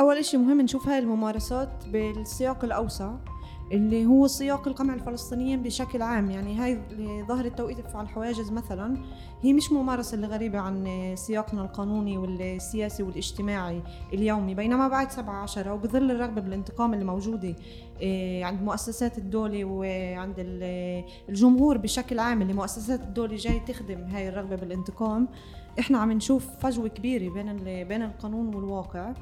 أول إشي مهم نشوف هاي الممارسات بالسياق الأوسع اللي هو سياق القمع الفلسطينيين بشكل عام. يعني هاي ظهر التوقيف على الحواجز مثلا هي مش ممارسة اللي غريبة عن سياقنا القانوني والسياسي والاجتماعي اليومي. بينما بعد 17 وبظل الرغبة بالانتقام اللي موجودة آه، عند مؤسسات الدولة وعند الجمهور بشكل عام اللي مؤسسات الدولة جاي تخدم هاي الرغبة بالانتقام إحنا عم نشوف فجوة كبيرة بين بين القانون والواقع.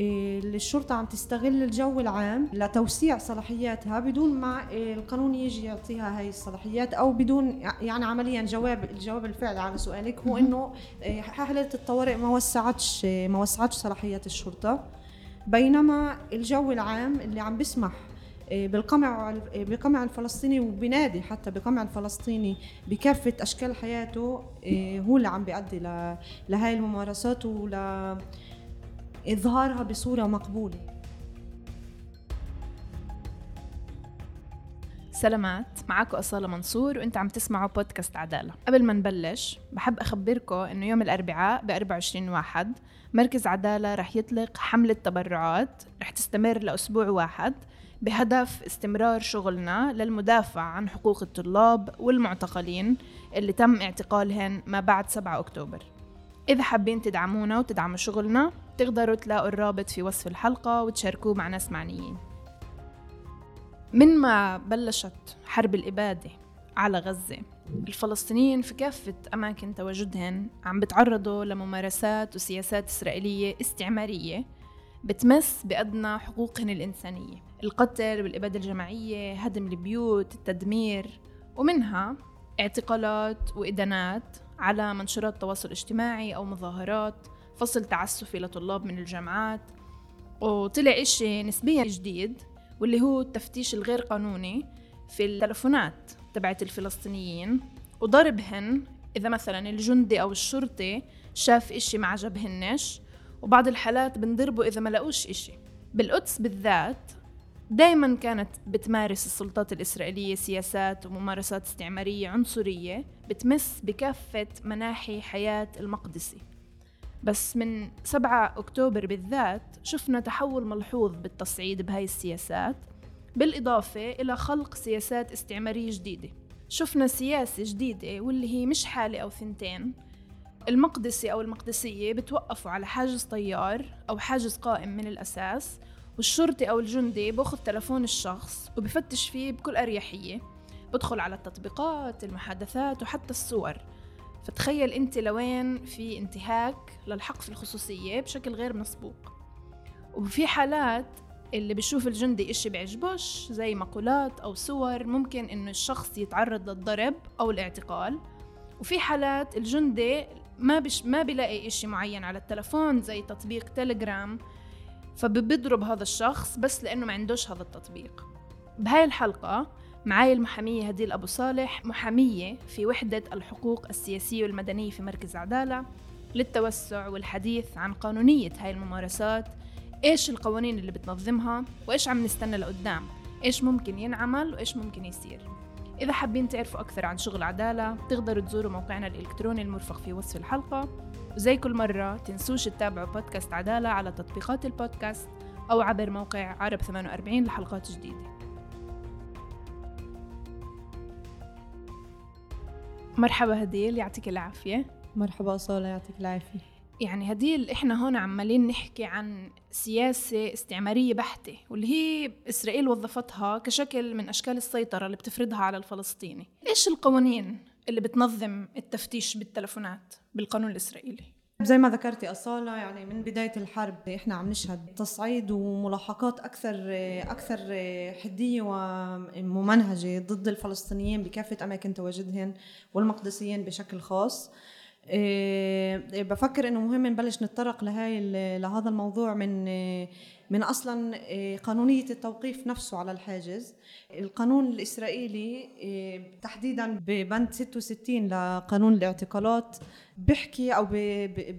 الشرطة عم تستغل الجو العام لتوسيع صلاحياتها بدون ما القانون يجي يعطيها هاي الصلاحيات أو بدون يعني عمليا جواب الجواب الفعلي على سؤالك. هو إنه آه، حالة الطوارئ ما وسعتش ما وسعتش صلاحيات الشرطة. بينما الجو العام اللي عم بيسمح آه، بالقمع بقمع الفلسطيني وبنادي حتى بقمع الفلسطيني بكافة أشكال حياته هو اللي عم بيؤدي لهاي الممارسات ول إظهارها بصورة مقبولة. سلامات معاكم أصالة منصور وأنت عم تسمعوا بودكاست عدالة. قبل ما نبلش بحب أخبركم أنه يوم الأربعاء ب 24 واحد مركز عدالة رح يطلق حملة تبرعات رح تستمر لأسبوع واحد بهدف استمرار شغلنا للمدافع عن حقوق الطلاب والمعتقلين اللي تم اعتقالهم ما بعد 7 أكتوبر. إذا حابين تدعمونا وتدعموا شغلنا تقدروا تلاقوا الرابط في وصف الحلقة وتشاركوه مع ناس معنيين. من ما بلشت حرب الإبادة على غزة الفلسطينيين في كافة أماكن تواجدهن عم بتعرضوا لممارسات وسياسات إسرائيلية استعمارية بتمس بأدنى حقوقهن الإنسانية. القتل والإبادة الجماعية هدم البيوت التدمير ومنها اعتقالات وإدانات على منشورات التواصل الاجتماعي أو مظاهرات فصل تعسفي لطلاب من الجامعات. وطلع إشي نسبيا جديد واللي هو التفتيش الغير قانوني في التلفونات تبعت الفلسطينيين. وضربهن إذا مثلا الجندي أو الشرطي شاف إشي ما عجبهنش وبعض الحالات بنضربوا إذا ما لقوش إشي. بالقدس بالذات دائما كانت بتمارس السلطات الإسرائيلية سياسات وممارسات استعمارية عنصرية بتمس بكافة مناحي حياة المقدسي. بس من 7 أكتوبر بالذات شفنا تحول ملحوظ بالتصعيد بهاي السياسات بالإضافة إلى خلق سياسات استعمارية جديدة. شفنا سياسة جديدة واللي هي مش حالة أو ثنتين. المقدسي أو المقدسية بتوقفوا على حاجز طيار أو حاجز قائم من الأساس والشرطي أو الجندي بأخذ تلفون الشخص وبفتش فيه بكل أريحية. بدخل على التطبيقات المحادثات وحتى الصور. فتخيل أنت لوين في انتهاك للحق في الخصوصية بشكل غير مسبوق. وفي حالات اللي بيشوف الجندي إشي بيعجبوش زي مقولات أو صور ممكن إنه الشخص يتعرض للضرب أو الاعتقال. وفي حالات الجندي ما بش ما بيلاقي إشي معين على التلفون زي تطبيق تليجرام فبيضرب هذا الشخص بس لأنه ما عندوش هذا التطبيق. بهاي الحلقة معاي المحامية هديل أبو صالح محامية في وحدة الحقوق السياسية والمدنية في مركز عدالة للتوسع والحديث عن قانونية هاي الممارسات إيش القوانين اللي بتنظمها وإيش عم نستنى لقدام إيش ممكن ينعمل وإيش ممكن يصير. إذا حابين تعرفوا أكثر عن شغل عدالة تقدروا تزوروا موقعنا الإلكتروني المرفق في وصف الحلقة. وزي كل مرة تنسوش تتابعوا بودكاست عدالة على تطبيقات البودكاست أو عبر موقع عرب 48 لحلقات جديدة. مرحبا هديل يعطيك العافية. مرحبا صالة يعطيك العافية. يعني هديل إحنا هون عمالين نحكي عن سياسة استعمارية بحتة واللي هي إسرائيل وظفتها كشكل من أشكال السيطرة اللي بتفرضها على الفلسطيني. إيش القوانين اللي بتنظم التفتيش بالتلفونات بالقانون الإسرائيلي؟ زي ما ذكرتي أصالة يعني من بداية الحرب إحنا عم نشهد تصعيد وملاحقات أكثر أكثر حدية وممنهجة ضد الفلسطينيين بكافة أماكن تواجدهم والمقدسيين بشكل خاص. بفكر إنه مهم نبلش نتطرق لهاي لهذا الموضوع من من أصلا إيه، قانونية التوقيف نفسه على الحاجز. القانون الإسرائيلي تحديدا ببند 66 لقانون الاعتقالات بيحكي أو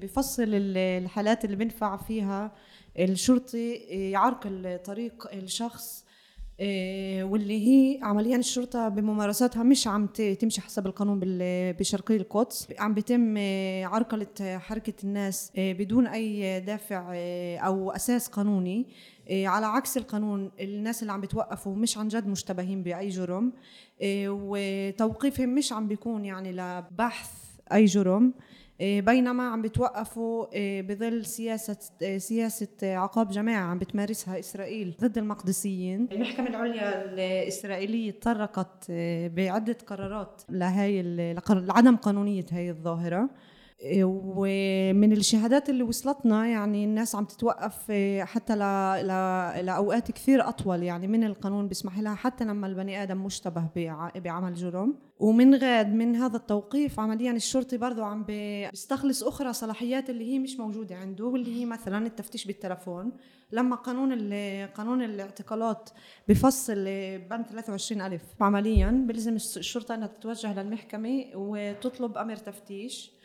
بفصل الحالات اللي بنفع فيها الشرطي يعرقل طريق الشخص واللي هي عمليا الشرطة بممارساتها مش عم تمشي حسب القانون بشرقي القدس. عم بيتم إيه، عرقلة حركة الناس إيه، بدون أي دافع أو أساس قانوني. على عكس القانون الناس اللي عم بتوقفوا مش عن جد مشتبهين بأي جرم. وتوقيفهم مش عم بيكون يعني لبحث أي جرم. بينما عم بتوقفوا إيه، بظل سياسة إيه، سياسة عقاب جماعة عم بتمارسها إسرائيل ضد المقدسيين. المحكمة العليا الإسرائيلية تطرقت بعدة قرارات لهي لعدم قانونية هي الظاهرة. ومن الشهادات اللي وصلتنا يعني الناس عم تتوقف حتى ل... ل... لأوقات كثير أطول يعني من القانون بيسمح لها حتى لما البني آدم مشتبه بعمل جرم. ومن غاد من هذا التوقيف عمليا الشرطي برضه عم بيستخلص أخرى صلاحيات اللي هي مش موجودة عنده واللي هي مثلا التفتيش بالتلفون. لما قانون قانون الاعتقالات بفصل بند 23 ألف عمليا بلزم الشرطة أنها تتوجه للمحكمة وتطلب أمر تفتيش.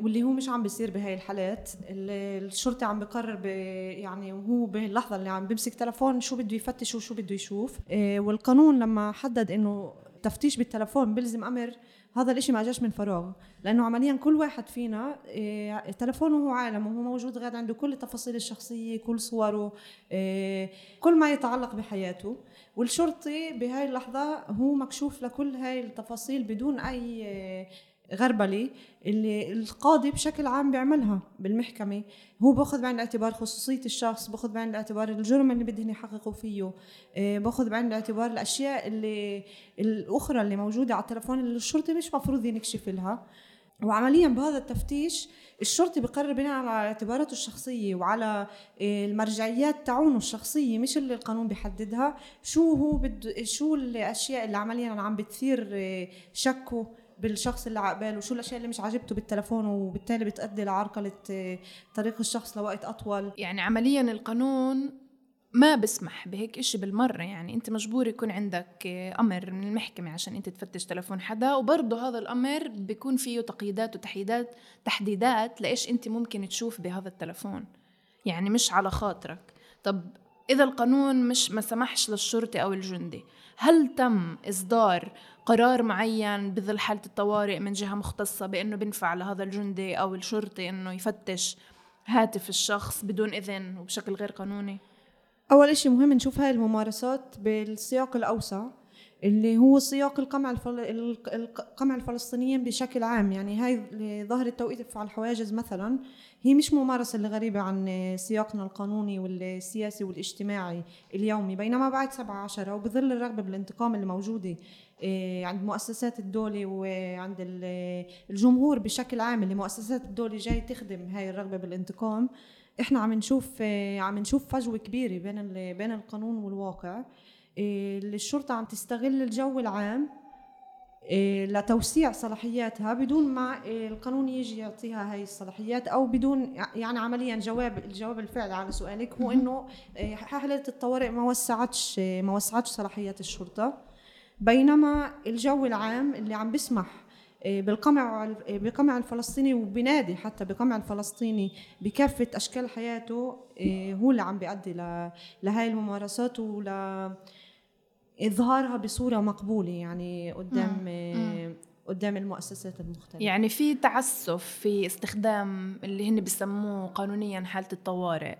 واللي هو مش عم بيصير بهاي الحالات. الشرطي عم بقرر يعني وهو باللحظة اللي عم بيمسك تلفون شو بده يفتش وشو بده يشوف. إيه، والقانون لما حدد إنه تفتيش بالتلفون بيلزم أمر هذا الإشي ما جاش من فراغ. لأنه عمليا كل واحد فينا إيه تلفونه هو عالم وهو موجود غاد عنده كل التفاصيل الشخصية كل صوره كل ما يتعلق بحياته. والشرطي بهاي اللحظة هو مكشوف لكل هاي التفاصيل بدون أي غربلة اللي القاضي بشكل عام بيعملها بالمحكمة. هو باخذ بعين الاعتبار خصوصية الشخص باخذ بعين الاعتبار الجرم اللي بدهن يحققوا فيه آه، باخذ بعين الاعتبار الأشياء اللي الأخرى اللي موجودة على التلفون اللي الشرطي مش مفروض ينكشف لها. وعمليا بهذا التفتيش الشرطي بقرر بناء على اعتباراته الشخصية وعلى آه، المرجعيات تاعونه الشخصية مش اللي القانون بيحددها. شو هو بد شو الأشياء اللي عمليا عم بتثير آه، شكه؟ بالشخص اللي عقباله وشو الأشياء اللي مش عاجبته بالتلفون وبالتالي بتؤدي لعرقلة آه، طريق الشخص لوقت أطول؟ يعني عمليا القانون ما بسمح بهيك إشي بالمرة يعني أنت مجبور يكون عندك آه، أمر من المحكمة عشان أنت تفتش تلفون حدا وبرضه هذا الأمر بيكون فيه تقييدات وتحديدات تحديدات لإيش أنت ممكن تشوف بهذا التلفون. يعني مش على خاطرك. طب إذا القانون مش ما سمحش للشرطي أو الجندي هل تم إصدار قرار معين بظل حالة الطوارئ من جهة مختصة بأنه بنفع لهذا الجندي أو الشرطي أنه يفتش هاتف الشخص بدون إذن وبشكل غير قانوني؟ أول إشي مهم نشوف هاي الممارسات بالسياق الأوسع اللي هو سياق القمع. القمع الفلسطينيين بشكل عام يعني هاي ظاهرة توقيف على الحواجز مثلا هي مش ممارسة اللي غريبة عن سياقنا القانوني والسياسي والاجتماعي اليومي بينما بعد 17 وبظل الرغبة بالانتقام اللي موجودة إيه، عند مؤسسات الدولة وعند الجمهور بشكل عام اللي مؤسسات الدولة جاي تخدم هاي الرغبة بالانتقام إحنا عم نشوف عم نشوف فجوة كبيرة بين بين القانون والواقع إيه، الشرطة عم تستغل الجو العام إيه، لتوسيع صلاحياتها بدون ما القانون يجي يعطيها هاي الصلاحيات أو بدون يعني عمليا جواب الجواب الفعلي على سؤالك هو إنه حالة الطوارئ ما وسعتش ما وسعتش صلاحيات الشرطة. بينما الجو العام اللي عم بيسمح آه، بالقمع بالقمع الفلسطيني وبنادي حتى بقمع الفلسطيني بكافة أشكال حياته هو اللي عم بيؤدي لهاي الممارسات ول إظهارها بصورة مقبولة يعني قدام مم. قدام المؤسسات المختلفة. يعني في تعسف في استخدام اللي هن بسموه قانونيا حالة الطوارئ.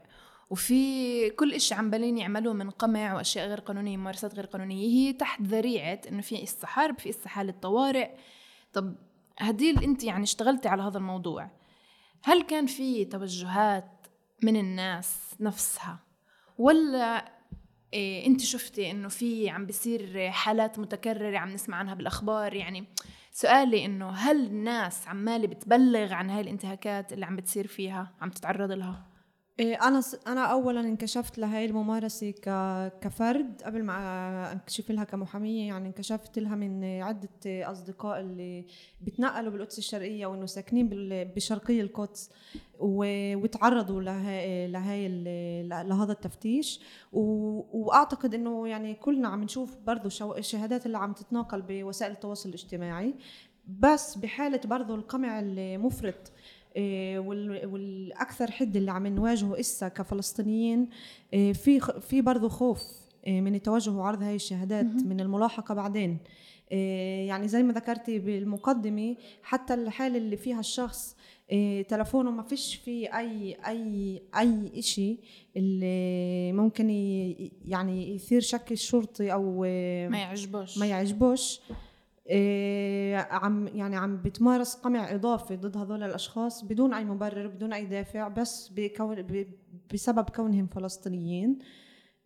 وفي كل إشي عمالين يعملوه من قمع وأشياء غير قانونية ممارسات غير قانونية. هي تحت ذريعة إنه في إسا حرب في إسا حالة طوارئ. طب هديل أنت يعني اشتغلتي على هذا الموضوع. هل كان في توجهات من الناس نفسها؟ ولا إيه انت شفتي انه في عم بيصير حالات متكررة عم نسمع عنها بالأخبار؟ يعني سؤالي إنه هل الناس عمالة بتبلغ عن هاي الانتهاكات اللي عم بتصير فيها عم تتعرض لها؟ أنا أنا اولا انكشفت لهي الممارسة كفرد قبل ما أنكشف لها كمحامية يعني انكشفت لها من عدة أصدقاء اللي بتنقلوا بالقدس الشرقية وإنه ساكنين بشرقي القدس وتعرضوا لهي لهي لهذا التفتيش. وأعتقد إنه يعني كلنا عم نشوف برضه الشهادات اللي عم تتناقل بوسائل التواصل الاجتماعي. بس بحالة برضه القمع المفرط والأكثر حد اللي عم نواجهه إسا كفلسطينيين آه، في في برضه خوف آه، من التوجه وعرض هاي الشهادات من الملاحقة بعدين. آه، يعني زي ما ذكرتي بالمقدمة حتى الحالة اللي فيها الشخص تلفونه ما فيش فيه أي أي أي شيء اللي ممكن يعني يثير شك الشرطي أو ما يعجبوش. ما يعجبوش. عم يعني عم بتمارس قمع إضافي ضد هذول الأشخاص بدون أي مبرر بدون أي دافع بس بكون بسبب كونهم فلسطينيين.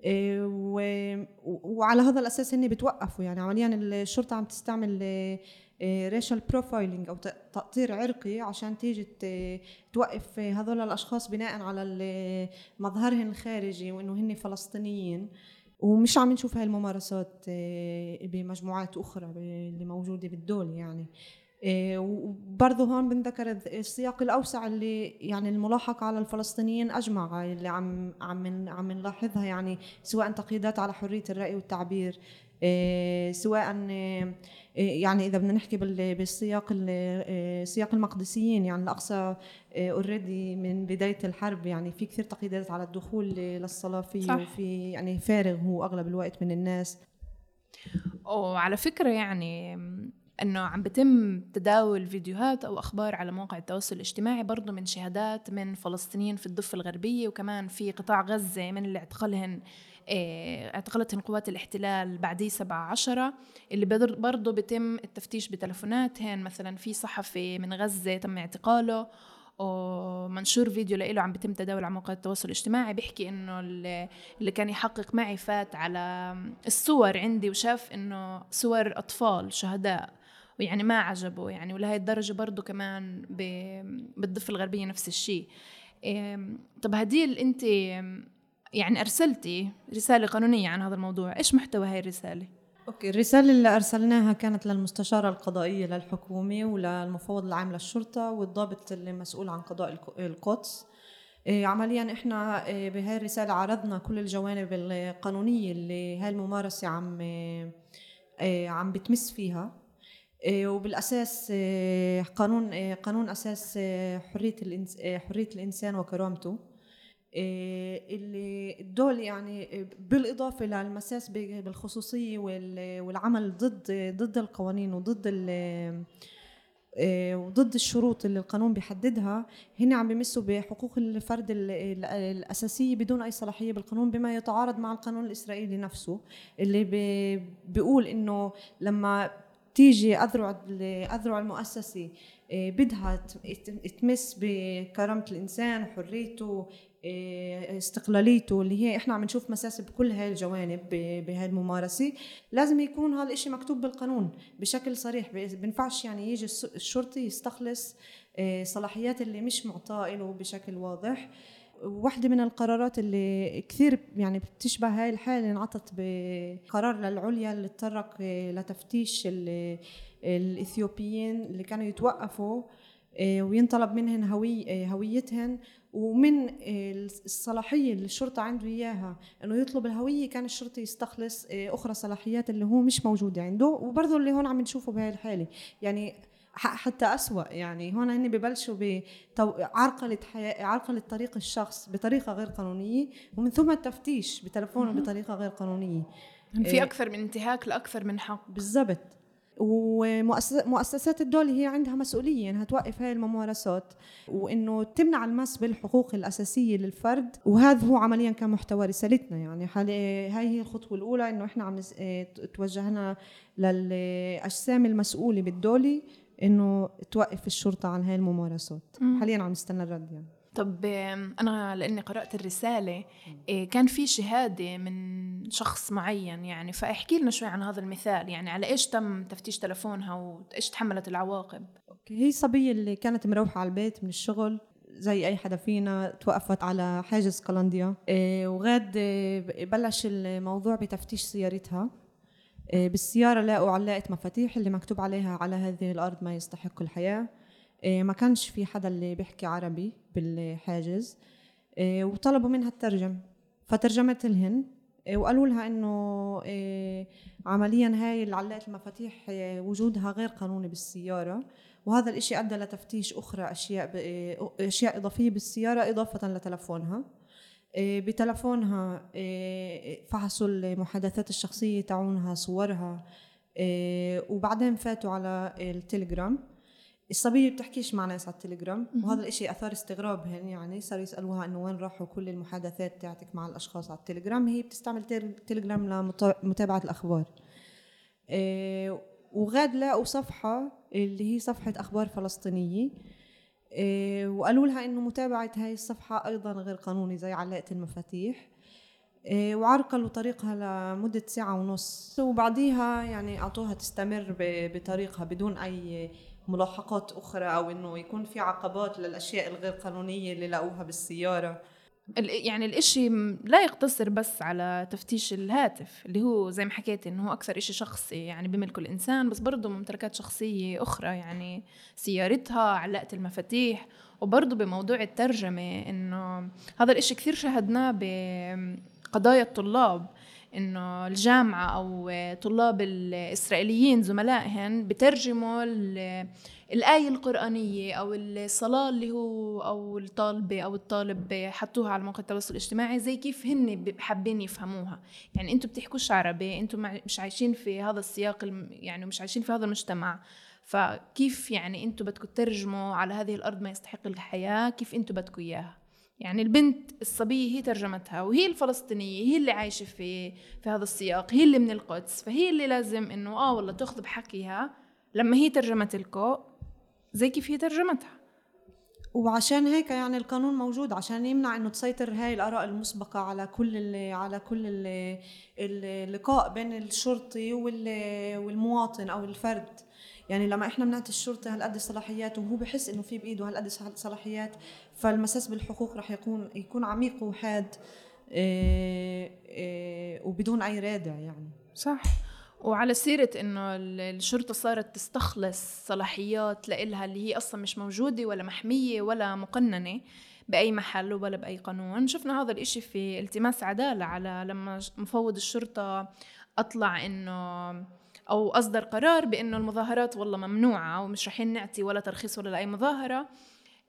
إيه وعلى هذا الأساس هن بتوقفوا. يعني عمليا الشرطة عم تستعمل racial profiling أو تقطير عرقي عشان تيجي توقف هذول الأشخاص بناء على مظهرهم الخارجي وإنه هن فلسطينيين. ومش عم نشوف هاي الممارسات آه، بمجموعات أخرى اللي موجودة بالدول يعني. آه، وبرضه هون بنذكر السياق الأوسع اللي يعني الملاحقه على الفلسطينيين أجمع اللي عم عم عم نلاحظها يعني سواء تقييدات على حرية الرأي والتعبير آه، سواء يعني إذا بدنا نحكي بالسياق سياق المقدسيين يعني الأقصى اوريدي من بداية الحرب يعني في كثير تقييدات على الدخول للصلاه فيه صح. وفي يعني فارغ هو أغلب الوقت من الناس وعلى فكرة يعني إنه عم بتم تداول فيديوهات أو أخبار على مواقع التواصل الاجتماعي برضه من شهادات من فلسطينيين في الضفة الغربية وكمان في قطاع غزة من اللي اعتقلهن إيه، اعتقلتهم قوات الاحتلال بعدي سبعة عشرة اللي برضه بيتم التفتيش بتلفوناتهن مثلا في صحفي من غزة تم اعتقاله ومنشور فيديو له عم بيتم تداول على مواقع التواصل الاجتماعي بيحكي إنه اللي كان يحقق معي فات على الصور عندي وشاف إنه صور أطفال شهداء ويعني ما عجبه يعني. ولهي الدرجة برضه كمان بالضفة الغربية نفس الشيء. طب هديل أنت يعني أرسلتي رسالة قانونية عن هذا الموضوع إيش محتوى هاي الرسالة؟ أوكي الرسالة اللي أرسلناها كانت للمستشاره القضائيه للحكومه وللمفوض العام للشرطة والضابط اللي مسؤول عن قضاء القدس. إيه، عمليا إحنا إيه، بهاي الرسالة عرضنا كل الجوانب القانونية اللي هاي الممارسة عم إيه، عم بتمس فيها. وبالأساس قانون قانون أساس حرية حرية الإنسان وكرامته. اللي دول يعني بالإضافة للمساس بالخصوصية والعمل ضد ضد القوانين وضد إيه، وضد الشروط اللي القانون بيحددها هن عم بيمسوا بحقوق الفرد الأساسية بدون أي صلاحية بالقانون بما يتعارض مع القانون الإسرائيلي نفسه اللي بيقول إنه لما تيجي أذرع المؤسسة إيه، بدها تمس بكرامة الإنسان وحريته إيه، استقلاليته اللي هي إحنا عم نشوف مساسه بكل هاي الجوانب بهاي الممارسه لازم يكون هذا الشيء مكتوب بالقانون بشكل صريح. بينفعش يعني يجي الشرطي يستخلص إيه، صلاحيات اللي مش معطاه له بشكل واضح. واحدة من القرارات اللي كثير يعني بتشبه هاي الحالة انعطت بقرار للعليا اللي تطرق لتفتيش الإثيوبيين اللي كانوا يتوقفوا إيه، وينطلب منهن هوي هويتهن ومن الصلاحية اللي الشرطة عنده إياها إنه يطلب الهوية كان الشرطي يستخلص آه، أخرى صلاحيات اللي هو مش موجودة عنده. وبرضه اللي هون عم نشوفه بهاي الحاله يعني حتى أسوأ يعني هون هن ببلشوا بعرقلة حياة عرقلة طريق الشخص بطريقة غير قانونية ومن ثم التفتيش بتلفونه بطريقة غير قانونية. في آه، أكثر من انتهاك لأكثر من حق. بالضبط. ومؤسسات الدولة هي عندها مسؤولية إنها توقف هاي الممارسات وإنه تمنع المس بالحقوق الأساسية للفرد وهذا هو عمليا كان محتوى رسالتنا يعني. هاي هي الخطوة الأولى إنه إحنا عم آه، توجهنا للأجسام المسؤولة بالدولة إنه توقف الشرطة عن هاي الممارسات. حاليا عم نستنى الرد يعني. طب أنا لأني قرأت الرسالة إيه، كان في شهادة من شخص معين يعني فاحكي لنا شوي عن هذا المثال يعني على إيش تم تفتيش تلفونها وإيش تحملت العواقب؟ أوكي هي صبية اللي كانت مروحة على البيت من الشغل زي أي حدا فينا توقفت على حاجز قلنديا. إيه، وغاد إيه، بلش الموضوع بتفتيش سيارتها. بالسيارة لاقوا علاقة مفاتيح اللي مكتوب عليها على هذه الأرض ما يستحق الحياة. إيه، ما كانش في حدا اللي بيحكي عربي بالحاجز. إيه، وطلبوا منها تترجم فترجمت لهن. إيه، وقالوا لها إنه عمليا هاي العلاقة المفاتيح وجودها غير قانوني بالسيارة. وهذا الإشي أدى لتفتيش أخرى أشياء أشياء إضافية بالسيارة إضافة لتلفونها. آه، بتلفونها آه، فحصوا المحادثات الشخصية تاعونها صورها آه، وبعدين فاتوا على التليجرام. الصبية بتحكيش مع ناس على التليجرام وهذا الإشي أثار استغرابهن يعني صاروا يسألوها إنه وين راحوا كل المحادثات تاعتك مع الأشخاص على التليجرام هي بتستعمل تليجرام لمتابعه الأخبار. وغاد لقوا صفحه اللي هي صفحة أخبار فلسطينية إيه وقالوا لها إنه متابعة هاي الصفحة أيضا غير قانوني زي علاقة المفاتيح. إيه وعرقلوا طريقها لمدة ساعة ونص. وبعديها يعني أعطوها تستمر بطريقها بدون أي ملاحقات أخرى أو إنه يكون في عقبات للأشياء الغير قانونية اللي لقوها بالسيارة. يعني الإشي لا يقتصر بس على تفتيش الهاتف اللي هو زي ما حكيت إنه هو أكثر إشي شخصي يعني بملكه الإنسان بس برضه ممتلكات شخصية أخرى يعني سيارتها علاقة المفاتيح وبرضه بموضوع الترجمة إنه هذا الإشي كثير شاهدناه بقضايا الطلاب. إنه الجامعة أو طلاب الإسرائيليين زملائهن بترجموا الآية القرآنية أو الصلاة اللي هو أو الطالبة أو الطالب حطوها على موقع التواصل الاجتماعي زي كيف هن حابين يفهموها. يعني أنتم بتحكوش عربي أنتم مش عايشين في هذا السياق يعني مش عايشين في هذا المجتمع. فكيف يعني أنتم بدكم تترجموا على هذه الأرض ما يستحق الحياة؟ كيف أنتم بدكم إياها؟ يعني البنت الصبية هي ترجمتها وهي الفلسطينية هي اللي عايشة في في هذا السياق هي اللي من القدس فهي اللي لازم إنه آه والله تأخذ بحكيها لما هي ترجمت الكو زي كيف هي ترجمتها. وعشان هيك يعني القانون موجود عشان يمنع إنه تسيطر هاي الآراء المسبقة على كل اللي على كل اللي اللقاء بين الشرطي والمواطن أو الفرد. يعني لما إحنا بنعطي الشرطه هالقد صلاحيات وهو بحس إنه في بإيده هالقد صلاحيات فالمساس بالحقوق رح يكون يكون عميق وحاد إيه إيه وبدون أي رادع يعني. صح. وعلى سيرة إنه الشرطة صارت تستخلص صلاحيات لإلها اللي هي أصلا مش موجودة ولا محمية ولا مقننة بأي محل ولا بأي قانون. شفنا هذا الإشي في التماس عدالة على لما مفوض الشرطة أطلع إنه أو أصدر قرار بإنه المظاهرات والله ممنوعة ومش رح نعطي ولا ترخيص ولا لأي مظاهرة.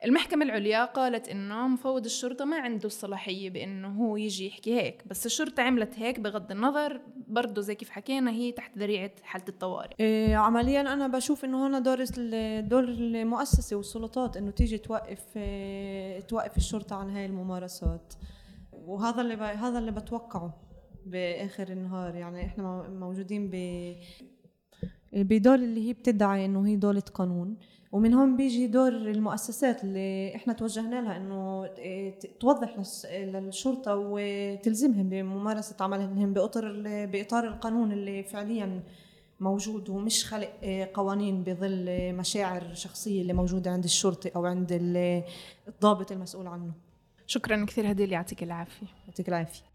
المحكمة العليا قالت إنه مفوض الشرطة ما عنده الصلاحية بإنه هو يجي يحكي هيك بس الشرطة عملت هيك بغض النظر برضه زي كيف حكينا هي تحت ذريعة حالة الطوارئ. إيه عمليا أنا بشوف إنه هنا دور دور المؤسسة والسلطات إنه تيجي توقف إيه توقف الشرطة عن هاي الممارسات. وهذا اللي هذا اللي بتوقعه بآخر النهار يعني إحنا موجودين ب بدور اللي هي بتدعي إنه هي دولة قانون ومن هون بيجي دور المؤسسات اللي إحنا توجهنا لها إنه توضح للشرطة وتلزمهم بممارسة عملهم باطار بإطار القانون اللي فعليا موجود ومش خلق قوانين بظل مشاعر شخصية اللي موجودة عند الشرطي أو عند الضابط المسؤول عنه. شكرا كثير هديل يعطيك العافية. يعطيك العافية.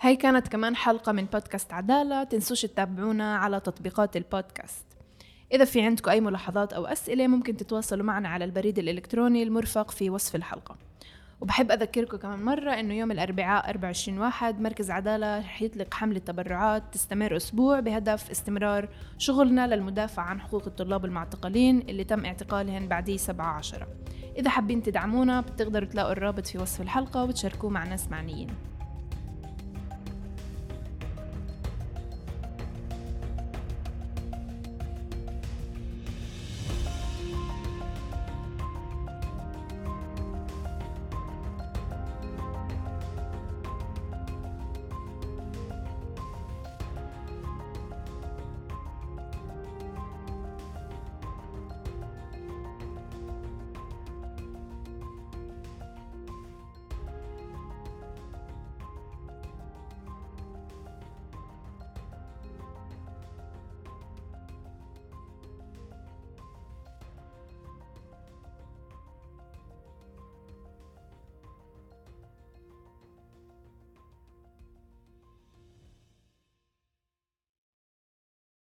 هاي كانت كمان حلقة من بودكاست عدالة. تنسوش تتابعونا على تطبيقات البودكاست. إذا في عندكم أي ملاحظات أو أسئلة ممكن تتواصلوا معنا على البريد الإلكتروني المرفق في وصف الحلقة. وبحب أذكركم كمان مرة إنه يوم الأربعاء 24 واحد مركز عدالة رح يطلق حملة تبرعات تستمر أسبوع بهدف استمرار شغلنا للمدافع عن حقوق الطلاب المعتقلين اللي تم اعتقالهم بعدي 7 عشرة إذا حابين تدعمونا بتقدروا تلاقوا الرابط في وصف الحلقة وتشاركوه مع ناس معنيين.